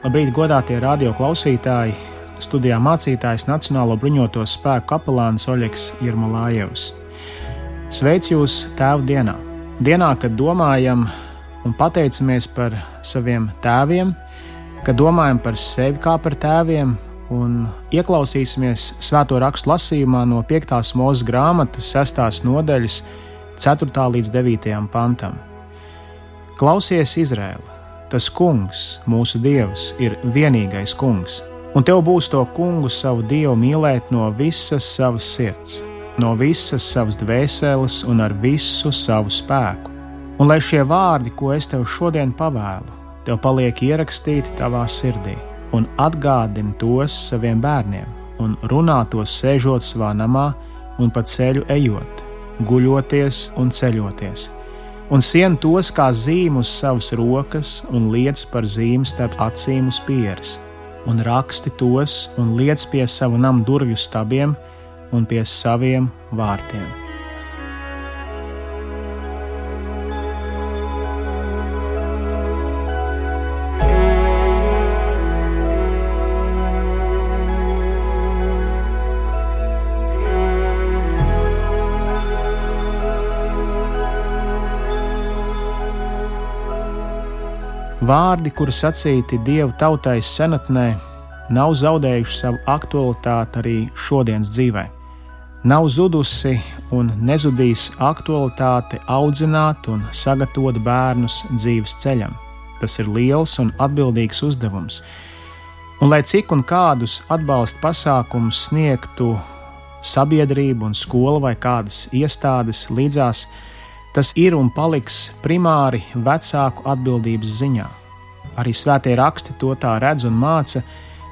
Labrīt, godātie radio klausītāji! Studijā mācītājs Nacionālo bruņoto spēku kapelāns Oļegs Irmalājevs. Sveic jūs Tēvu dienā! Dienā, kad domājam un pateicamies par saviem tēviem, kad domājam par sevi kā par tēviem un ieklausīsimies svēto rakstu lasījumā no 5. mūža grāmatas 6. nodaļas, 4. līdz 9. pantam. Klausies, Izraēla! Tas kungs, mūsu dievs, ir vienīgais kungs, un tev būs to kungu savu dievu mīlēt no visas savas sirds, no visas savas dvēseles un ar visu savu spēku. Un lai šie vārdi, ko es tev šodien pavēlu, tev paliek ierakstīti tavā sirdī, un atgādini tos saviem bērniem, un runā tos sēžot savā namā un pa ceļu ejot, guļoties un ceļoties un sien tos kā zīmu uz savas rokas un liec par zīmi starp acīm uz pieres, un raksti tos un liec pie savu namu durvju stabiem un pie saviem vārtiem. Vārdi, kuri sacīti Dieva tautai senatnē, nav zaudējuši savu aktualitāti arī šodienas dzīvē. Nav zudusi un nezudīs aktualitāte audzināt un sagatavot bērnus dzīves ceļam. Tas ir liels un atbildīgs uzdevums. Un lai cik un kādus atbalsta pasākumus sniegtu sabiedrība un skola vai kādas iestādes līdzās, Tas ir un paliks primāri vecāku atbildības ziņā. Arī svētie raksti to tā redz un māca,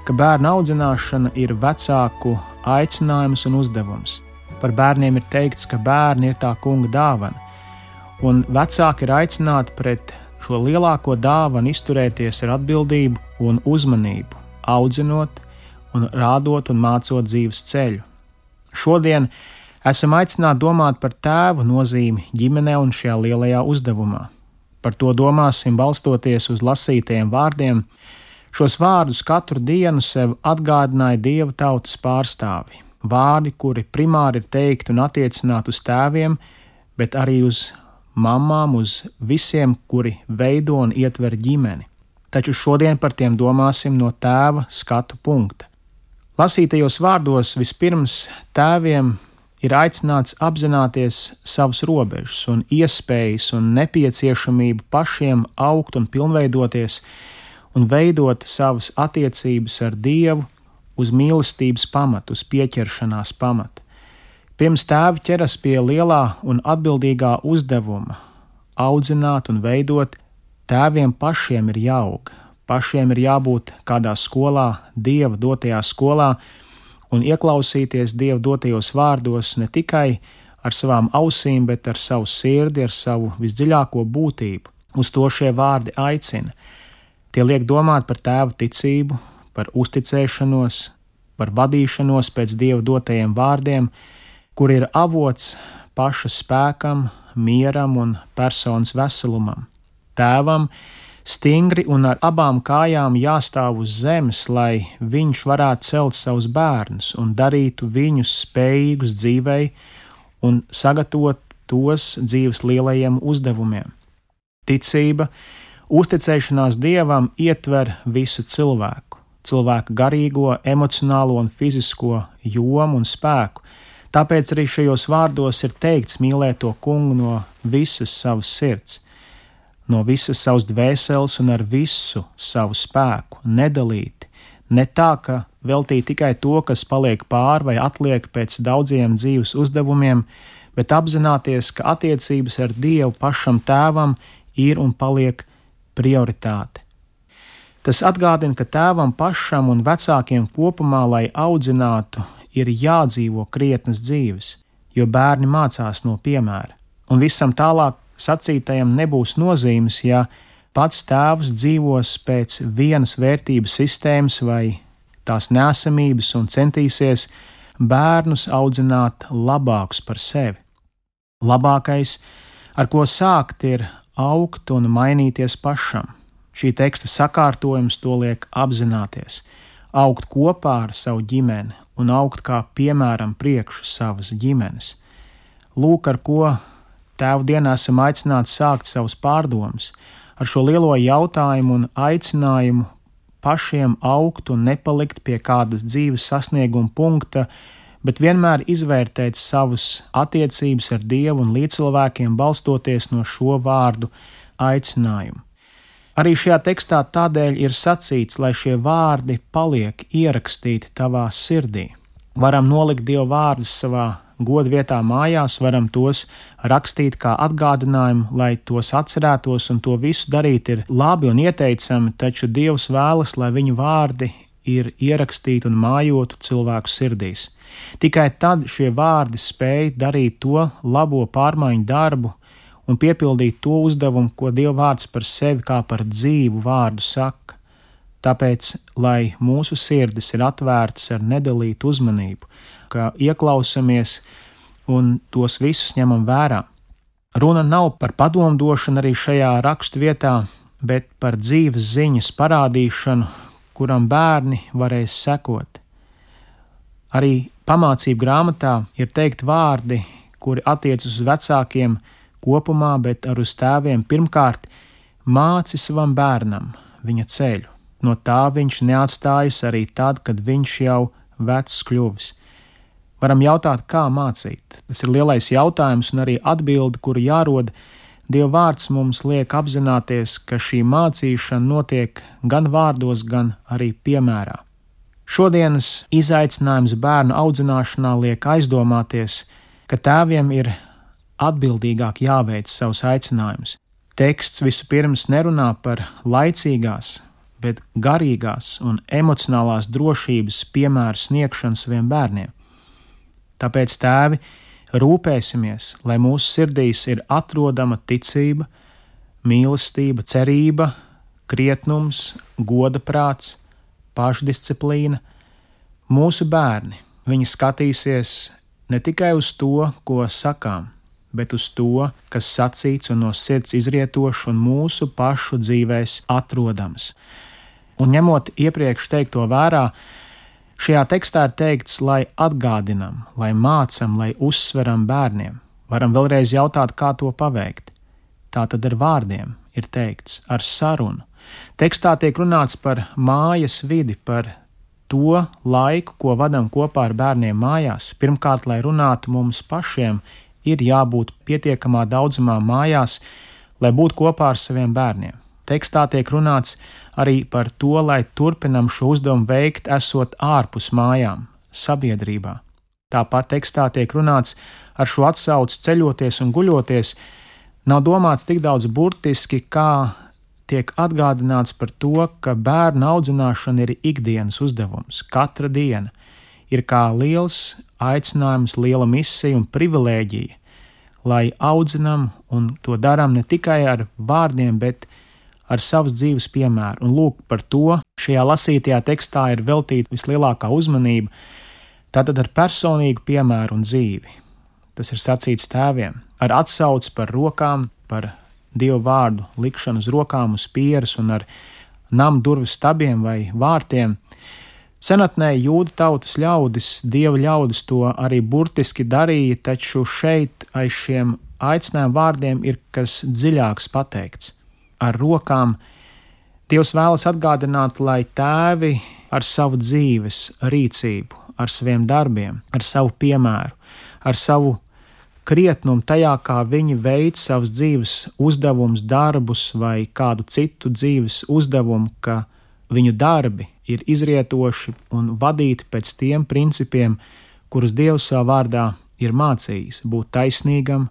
ka bērnu audzināšana ir vecāku aicinājums un uzdevums. Par bērniem ir teikts, ka bērni ir tā kunga dāvana, un vecāki ir aicināti pret šo lielāko dāvanu izturēties ar atbildību un uzmanību, audzinot, un rādot un mācot dzīves ceļu. Šodien esam aicināti domāt par tēvu nozīmi ģimenē un šajā lielajā uzdevumā. Par to domāsim balstoties uz lasītajiem vārdiem. Šos vārdus katru dienu sev atgādināja dieva tautas pārstāvi. Vārdi, kuri primāri ir teikti un attiecināti uz tēviem, bet arī uz mamām, uz visiem, kuri veido un ietver ģimeni. Taču šodien par tiem domāsim no tēva skatu punkta. Lasītajos vārdos vispirms tēviem ir aicināts apzināties savus robežas un iespējas un nepieciešamību pašiem augt un pilnveidoties un veidot savas attiecības ar Dievu uz mīlestības pamatu, uz pieķeršanās pamatu. Pirms tēvi ķeras pie lielā un atbildīgā uzdevuma audzināt un veidot, tēviem pašiem ir jāaug, pašiem ir jābūt kādā skolā, Dieva dotajā skolā, un ieklausīties Dieva dotajos vārdos ne tikai ar savām ausīm, bet ar savu sirdi, ar savu visdziļāko būtību. Uz to šie vārdi aicina. Tie liek domāt par tēva ticību, par uzticēšanos, par vadīšanos pēc Dieva dotajiem vārdiem, kur ir avots paša spēkam, mieram un personas veselumam. Tēvam stingri un ar abām kājām jāstāv uz zemes, lai viņš varētu celt savus bērnus un darītu viņus spējīgus dzīvei un sagatavot tos dzīves lielajiem uzdevumiem. Ticība, uzticēšanās dievam ietver visu cilvēku, cilvēka garīgo, emocionālo un fizisko jomu un spēku. Tāpēc arī šajos vārdos ir teikts mīlēt to kungu no visas savas sirds no visas savas dvēseles un ar visu savu spēku, nedalīti, ne tā, ka veltīt tikai to, kas paliek pāri vai atliek pēc daudziem dzīves uzdevumiem, bet apzināties, ka attiecības ar Dievu pašam tēvam ir un paliek prioritāte. Tas atgādina, ka tēvam pašam un vecākiem kopumā, lai audzinātu, ir jādzīvo krietnas dzīves, jo bērni mācās no piemēra, un visam tālāk sacītajam nebūs nozīmes, ja pats tēvs dzīvos pēc vienas vērtības sistēmas vai tās nesamības un centīsies bērnus audzināt labākus par sevi. Labākais, ar ko sākt, ir augt un mainīties pašam. Šī teksta sakārtojums to liek apzināties, augt kopā ar savu ģimeni un augt kā piemēram priekš savas ģimenes. Lūk, ar ko Tēvu dienā esam aicināti sākt savus pārdomas, ar šo lielo jautājumu un aicinājumu pašiem augt un nepalikt pie kādas dzīves sasnieguma punkta, bet vienmēr izvērtēt savus attiecības ar Dievu un līdzcilvēkiem, balstoties no šo vārdu aicinājumu. Arī šajā tekstā tādēļ ir sacīts, lai šie vārdi paliek ierakstīti tavā sirdī. Varam nolikt Dievu vārdus savā godu vietā mājās, varam tos rakstīt kā atgādinājumu, lai tos atcerētos, un to visu darīt ir labi un ieteicami, taču Dievs vēlas, lai viņu vārdi ir ierakstīti un mājotu cilvēku sirdīs. Tikai tad šie vārdi spēj darīt to labo pārmaiņu darbu un piepildīt to uzdevumu, ko Dieva vārds par sevi kā par dzīvu vārdu saka. Tāpēc, lai mūsu sirdis ir atvērtas ar nedalītu uzmanību, ka ieklausamies un tos visus ņemam vērā. Runa nav par padomdošanu arī šajā rakstu vietā, bet par dzīves ziņas parādīšanu, kuram bērni varēs sekot. Arī pamācību grāmatā ir teikt vārdi, kuri attiecas uz vecākiem kopumā, bet ar uz tēviem pirmkārt māci savam bērnam viņa ceļu. No tā viņš neatstājas arī tad, kad viņš jau vecs kļuvis. Varam jautāt, kā mācīt. Tas ir lielais jautājums un arī atbilde, kuru jārod. Dieva vārds mums liek apzināties, ka šī mācīšana notiek gan vārdos, gan arī piemērā. Šodienas izaicinājums bērnu audzināšanā liek aizdomāties, ka tēviem ir atbildīgāk jāveic savus aicinājumus. Teksts vispirms nerunā par laicīgās, bet garīgās un emocionālās drošības piemēru sniegšanu saviem bērniem. Tāpēc, tēvi, rūpēsimies, lai mūsu sirdīs ir atrodama ticība, mīlestība, cerība, krietnums, goda prāts, pašdisciplīna. Mūsu bērni, viņi skatīsies ne tikai uz to, ko sakām, bet uz to, kas sacīts un no sirds izrietošs un mūsu pašu dzīvēs atrodams. Un ņemot iepriekš teikto vērā, Šajā tekstā ir teikts, lai atgādinam, lai mācam, lai uzsveram bērniem. Varam vēlreiz jautāt, kā to paveikt. Tā tad ar vārdiem ir teikts, ar sarunu. Tekstā tiek runāts par mājas vidi, par to laiku, ko vadām kopā ar bērniem mājās. Pirmkārt, lai runātu mums pašiem, ir jābūt pietiekamā daudzumā mājās, lai būtu kopā ar saviem bērniem. Tekstā tiek runāts arī par to, lai turpinam šo uzdevumu veikt, esot ārpus mājām, sabiedrībā. Tāpat tekstā tiek runāts ar šo atsauci ceļoties un guļoties, nav domāts tik daudz burtiski, kā tiek atgādināts par to, ka bērnu audzināšana ir ikdienas uzdevums, katra diena ir kā liels aicinājums, liela misija un privilēģija, lai audzinam un to darām ne tikai ar vārdiem, bet ar savas dzīves piemēru. Un lūk, par to šajā lasītajā tekstā ir veltīta vislielākā uzmanība. Tātad ar personīgu piemēru un dzīvi. Tas ir sacīts tēviem, ar atsauci par rokām, par dievu vārdu likšanu uz rokām, uz pieres un ar namu durvju stabiem vai vārtiem. Senatnē jūdu tautas ļaudis, dieva ļaudis to arī burtiski darīja, taču šeit aiz šiem aicinājumu vārdiem ir kas dziļāks pateikts ar rokām, Dievs vēlas atgādināt, lai tēvi ar savu dzīves rīcību, ar saviem darbiem, ar savu piemēru, ar savu krietnumu tajā, kā viņi veic savus dzīves uzdevumus, darbus vai kādu citu dzīves uzdevumu, ka viņu darbi ir izrietoši un vadīti pēc tiem principiem, kurus Dievs savā vārdā ir mācījis - būt taisnīgam,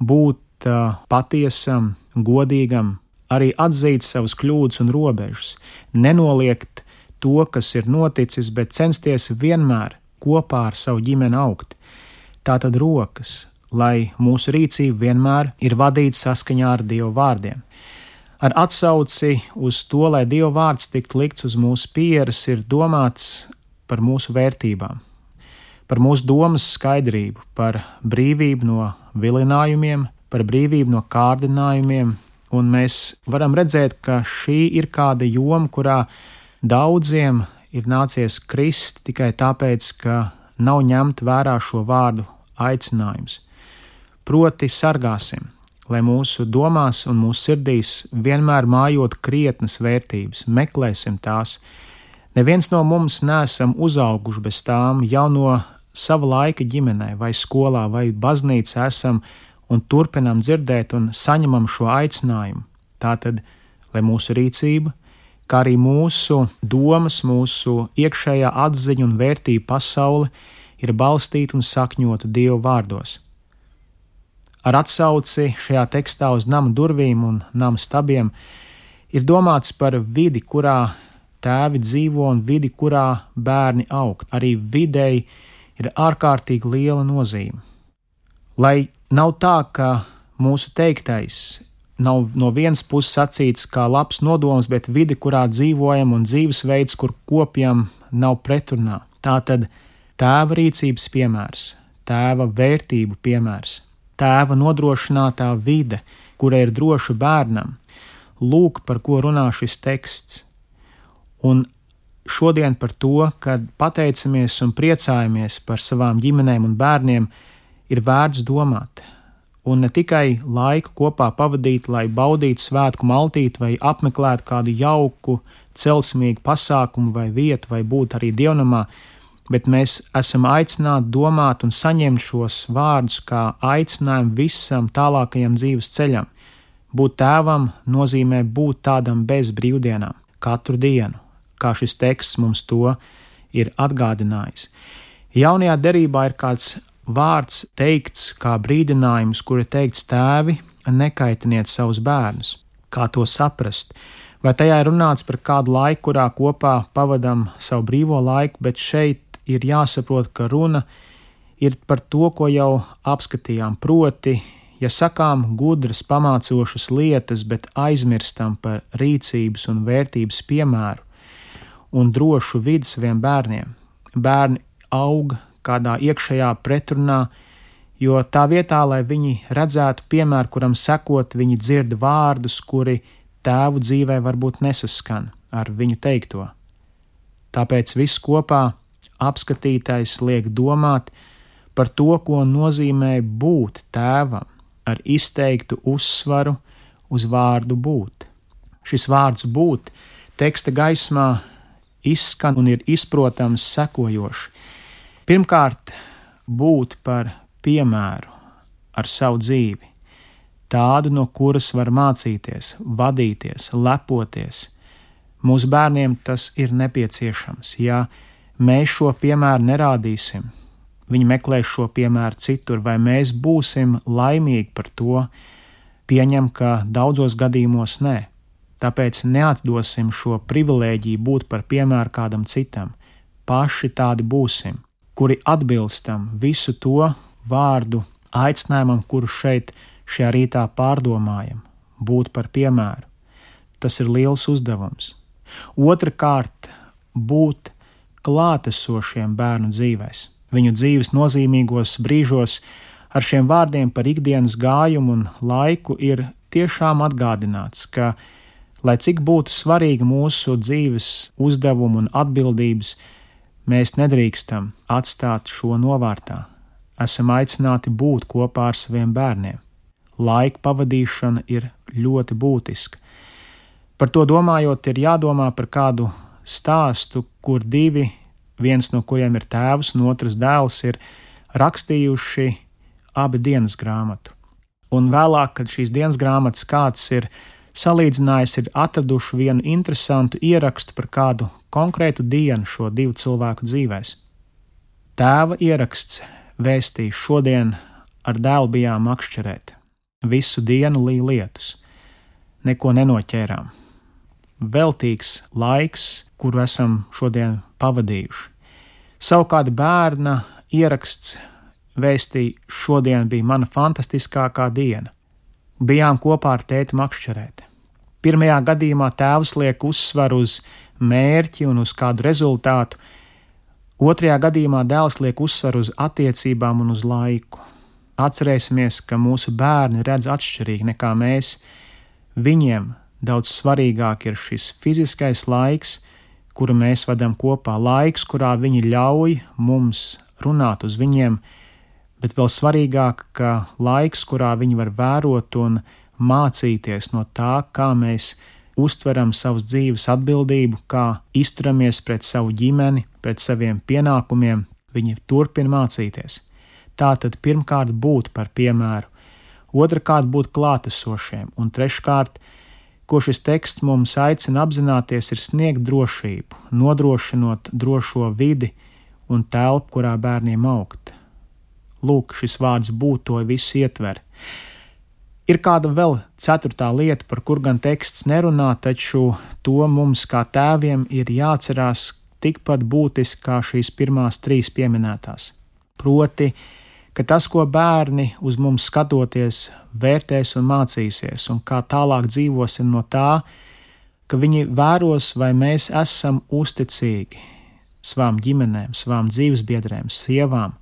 būt uh, patiesam, godīgam, arī atzīt savus kļūdas un robežas, nenoliegt to, kas ir noticis, bet censties vienmēr kopā ar savu ģimeni augt. Tātad rokas, lai mūsu rīcība vienmēr ir vadīta saskaņā ar Dieva vārdiem. Ar atsauci uz to, lai Dieva vārds tiktu likts uz mūsu pieres, ir domāts par mūsu vērtībām, par mūsu domas skaidrību, par brīvību no vilinājumiem, par brīvību no kārdinājumiem, Un mēs varam redzēt, ka šī ir kāda joma, kurā daudziem ir nācies krist tikai tāpēc, ka nav ņemt vērā šo vārdu aicinājums. Proti, sargāsim, lai mūsu domās un mūsu sirdīs vienmēr mājot krietnas vērtības, meklēsim tās. Neviens no mums nesam uzauguši bez tām jau no sava laika ģimenē, vai skolā, vai baznīcā esam un turpinām dzirdēt un saņemam šo aicinājumu. Tātad, lai mūsu rīcība, kā arī mūsu domas, mūsu iekšējā atziņa un vērtība pasaule ir balstīta un sakņota Dieva vārdos. Ar atsauci šajā tekstā uz nama durvīm un nama stabiem ir domāts par vidi, kurā tēvi dzīvo un vidi, kurā bērni aug. Arī videi ir ārkārtīgi liela nozīme. Lai nav tā, ka mūsu teiktais nav no vienas puses sacīts kā labs nodoms, bet vidi, kurā dzīvojam un dzīvesveids, kur kopjam, nav pretrunā. Tā tad tēva rīcības piemērs, tēva vērtību piemērs, tēva nodrošinātā vide, kura ir droša bērnam. Lūk, par ko runā šis teksts. Un šodien par to, kad pateicamies un priecājamies par savām ģimenēm un bērniem, ir vērts domāt. Un ne tikai laiku kopā pavadīt, lai baudītu svētku maltīti vai apmeklētu kādu jauku, celsmīgu pasākumu vai vietu, vai būt arī dievnamā, bet mēs esam aicināti domāt un saņemt šos vārdus kā aicinājumu visam tālākajam dzīves ceļam. Būt tēvam nozīmē būt tādam bez brīvdienām, katru dienu, kā šis teksts mums to ir atgādinājis. Jaunajā derībā ir kāds vārds teikts kā brīdinājums, kur ir teikts tēvi, nekaitiniet savus bērnus. Kā to saprast? Vai tajā ir runāts par kādu laiku, kurā kopā pavadām savu brīvo laiku, bet šeit ir jāsaprot, ka runa ir par to, ko jau apskatījām. Proti, ja sakām gudras, pamācošas lietas, bet aizmirstam par rīcības un vērtības piemēru, un drošu vidi saviem bērniem. Bērni aug kādā iekšējā pretrunā, jo tā vietā, lai viņi redzētu piemēru, kuram sekot, viņi dzird vārdus, kuri tēvu dzīvē varbūt nesaskan ar viņu teikto. Tāpēc viss kopā apskatītais liek domāt par to, ko nozīmē būt tēvam, ar izteiktu uzsvaru uz vārdu būt. Šis vārds būt teksta gaismā izskan un ir izprotams sekojoši. Pirmkārt, būt par piemēru ar savu dzīvi, tādu, no kuras var mācīties, vadīties, lepoties. Mūsu bērniem tas ir nepieciešams. Ja mēs šo piemēru nerādīsim, viņi meklēs šo piemēru citur, vai mēs būsim laimīgi par to, pieņem, ka daudzos gadījumos nē. Tāpēc neatdosim šo privilēģiju būt par piemēru kādam citam. Paši tādi būsim, kuri atbilstam visu to vārdu aicinājumam, kuru šeit šajā rītā pārdomājam, būt par piemēru. Tas ir liels uzdevums. Otrakārt, būt klātesošiem bērnu dzīvēs, viņu dzīves nozīmīgos brīžos, ar šiem vārdiem par ikdienas gājumu un laiku ir tiešām atgādināts, ka lai cik būtu svarīga mūsu dzīves uzdevuma un atbildības, mēs nedrīkstam atstāt šo novārtā. Esam aicināti būt kopā ar saviem bērniem. Laika pavadīšana ir ļoti būtiska. Par to domājot, ir jādomā par kādu stāstu, kur divi, viens no kuriem ir tēvs un otrs dēls, ir rakstījuši abi dienas grāmatu. Un vēlāk, kad šīs dienas grāmatas kāds ir salīdzinājis, ir atraduši vienu interesantu ierakstu par kādu konkrētu dienu šo divu cilvēku dzīvēs. Tēva ieraksts vēstīja, šodien ar dēlu bijām makšķerēt, visu dienu līja lietus, neko nenoķērām. Veltīgs laiks, kuru esam šodien pavadījuši. Savukārt bērna ieraksts vēstīja, šodien bija mana fantastiskākā diena. Bijām kopā ar tēti makšķerēt. Pirmajā gadījumā tēvs liek uzsvaru uz mērķi un uz kādu rezultātu, otrajā gadījumā dēls liek uzsvaru uz attiecībām un uz laiku. Atcerēsimies, ka mūsu bērni redz atšķirīgi nekā mēs. Viņiem daudz svarīgāk ir šis fiziskais laiks, kuru mēs vadām kopā, laiks, kurā viņi ļauj mums runāt uz viņiem, bet vēl svarīgāk, ka laiks, kurā viņi var vērot un mācīties no tā, kā mēs uztveram savas dzīves atbildību, kā izturamies pret savu ģimeni, pret saviem pienākumiem, viņi turpina mācīties. Tā tad pirmkārt būt par piemēru, otrkārt būt klātesošiem, un treškārt, ko šis teksts mums aicina apzināties, ir sniegt drošību, nodrošinot drošo vidi un telpu, kurā bērniem augt. Lūk, šis vārds būt to visu ietver. Ir kāda vēl ceturtā lieta, par kur gan teksts nerunā, taču to mums kā tēviem ir jāatcerās tikpat būtiski kā šīs pirmās trīs pieminētās. Proti, ka tas, ko bērni uz mums skatoties, vērtēs un mācīsies, un kā tālāk dzīvosim no tā, ka viņi vēros, vai mēs esam uzticīgi savām ģimenēm, savām dzīvesbiedrēm, sievām,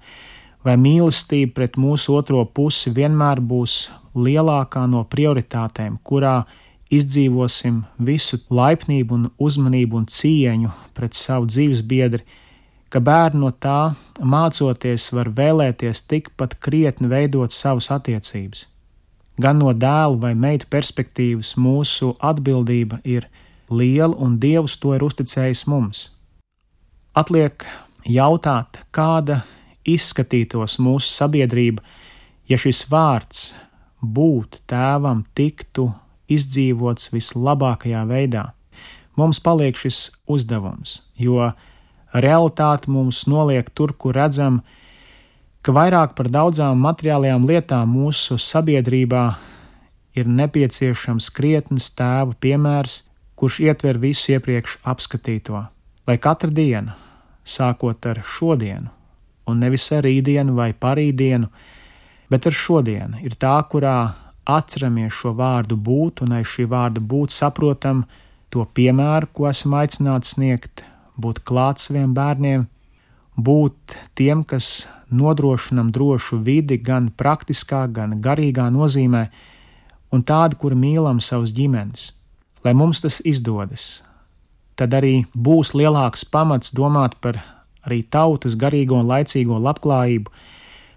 vai mīlestība pret mūsu otro pusi vienmēr būs lielākā no prioritātēm, kurā izdzīvosim visu laipnību un uzmanību un cieņu pret savu dzīvesbiedri, ka bērni no tā mācoties var vēlēties tikpat krietni veidot savas attiecības. Gan no dēla vai meitu perspektīvas mūsu atbildība ir liela un Dievs to ir uzticējis mums. Atliek jautāt, kāda izskatītos mūsu sabiedrība, ja šis vārds būt tēvam tiktu izdzīvots vislabākajā veidā. Mums paliek šis uzdevums, jo realitāte mums noliek tur, kur redzam, ka vairāk par daudzām materiālajām lietām mūsu sabiedrībā ir nepieciešams krietnes tēva piemērs, kurš ietver visu iepriekš apskatīto, lai katra diena, sākot ar šodienu, un nevis ar rītdienu vai parītdienu, bet ar šodienu, ir tā, kurā atceramies šo vārdu būt, un aiz šī vārda būt saprotam to piemēru, ko esam aicināti sniegt, būt klāt saviem bērniem, būt tiem, kas nodrošinam drošu vidi gan praktiskā, gan garīgā nozīmē, un tādi, kuri mīlam savus ģimenes. Lai mums tas izdodas, tad arī būs lielāks pamats domāt par arī tautas garīgo un laicīgo labklājību,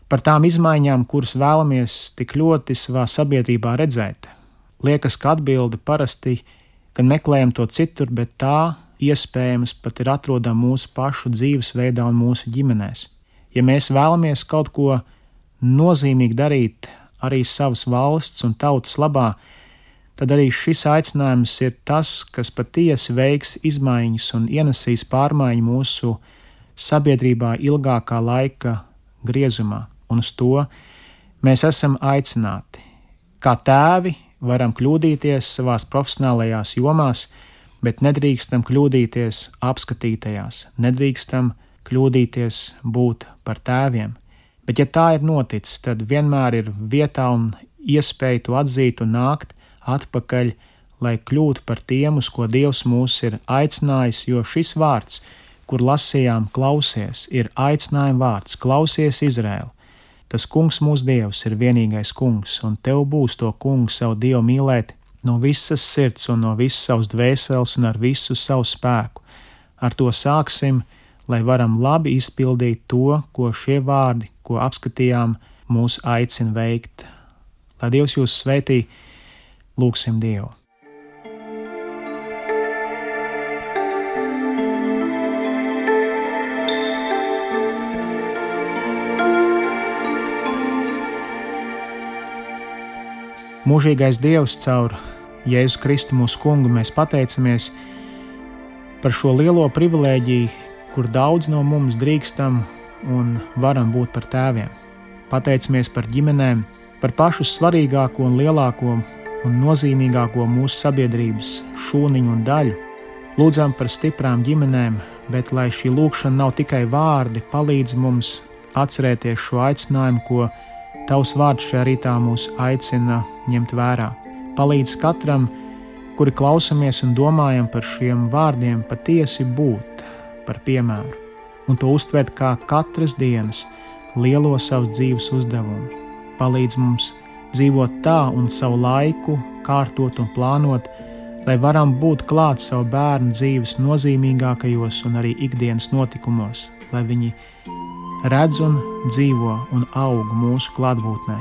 par tām izmaiņām, kuras vēlamies tik ļoti savā sabiedrībā redzēt. Liekas, ka atbilde parasti, ka meklējam to citur, bet tā iespējams pat ir atrodama mūsu pašu dzīvesveidā un mūsu ģimenēs. Ja mēs vēlamies kaut ko nozīmīgi darīt arī savas valsts un tautas labā, tad arī šis aicinājums ir tas, kas patiesi veiks izmaiņas un ienesīs pārmaiņu mūsu sabiedrībā ilgākā laika griezumā, un uz to mēs esam aicināti. Kā tēvi varam kļūdīties savās profesionālajās jomās, bet nedrīkstam kļūdīties apskatītajās, nedrīkstam kļūdīties būt par tēviem. Bet, ja tā ir noticis, tad vienmēr ir vietā un iespēja to atzīt un nākt atpakaļ, lai kļūtu par tiem, uz ko Dievs mūs ir aicinājis, jo šis vārds, kur lasījām, klausies, ir aicinājuma vārds, klausies Izraēlu. Tas kungs mūsu dievs ir vienīgais kungs, un tev būs to kungu savu dievu mīlēt no visas sirds un no visas savas dvēseles un ar visu savu spēku. Ar to sāksim, lai varam labi izpildīt to, ko šie vārdi, ko apskatījām, mūs aicina veikt. Lai Dievs jūs svētī, lūgsim Dievu! Mūžīgais Dievs caur Jēzu Kristu mūsu kungu mēs pateicamies par šo lielo privilēģiju, kur daudz no mums drīkstam un varam būt par tēviem. Pateicamies par ģimenēm, par pašu svarīgāko un lielāko un nozīmīgāko mūsu sabiedrības šūniņu un daļu. Lūdzam par stiprām ģimenēm, bet lai šī lūkšana nav tikai vārdi, palīdz mums atcerēties šo aicinājumu, ko Tavs vārds šajā rītā mūs aicina ņemt vērā palīdz katram, kuri klausamies un domājam par šiem vārdiem, patiesi būt par piemēru un to uztvert kā katras dienas lielo savas dzīves uzdevumu. Palīdz mums dzīvot tā un savu laiku kārtot un plānot, lai varam būt klāt savu bērnu dzīves nozīmīgākajos un arī ikdienas notikumos, lai viņi redz un dzīvo un aug mūsu klātbūtnē,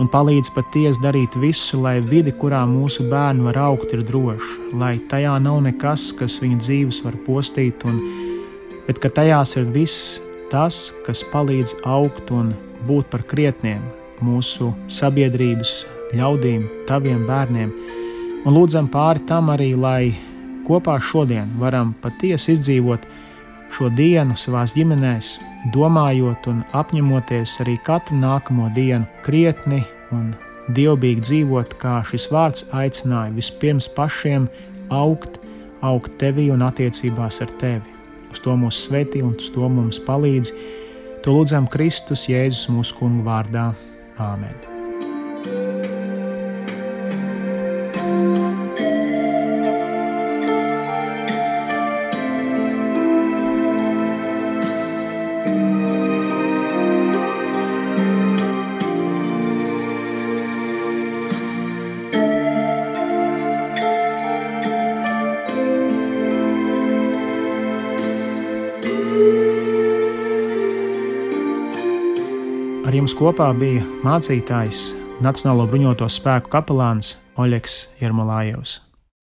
un palīdz patiesi darīt visu, lai vidi, kurā mūsu bērni var augt, ir droša, lai tajā nav nekas, kas viņu dzīves var postīt, un, bet ka tajās ir viss tas, kas palīdz augt un būt par krietniem mūsu sabiedrības ļaudīm, taviem bērniem. Un lūdzam pāri tam arī, lai kopā šodien varam patiesi izdzīvot šo dienu savās ģimenēs, domājot un apņemoties arī katru nākamo dienu krietni un dievbijīgi dzīvot, kā šis vārds aicināja vispirms pašiem augt, augt tevī un attiecībās ar tevi. Uz to mūs svētī un uz to mums palīdz. To lūdzam Kristus Jēzus mūsu kungu vārdā. Āmen! Kopā bija mācītājs Nacionālo bruņoto spēku kapelāns Oļegs Jermolājevs.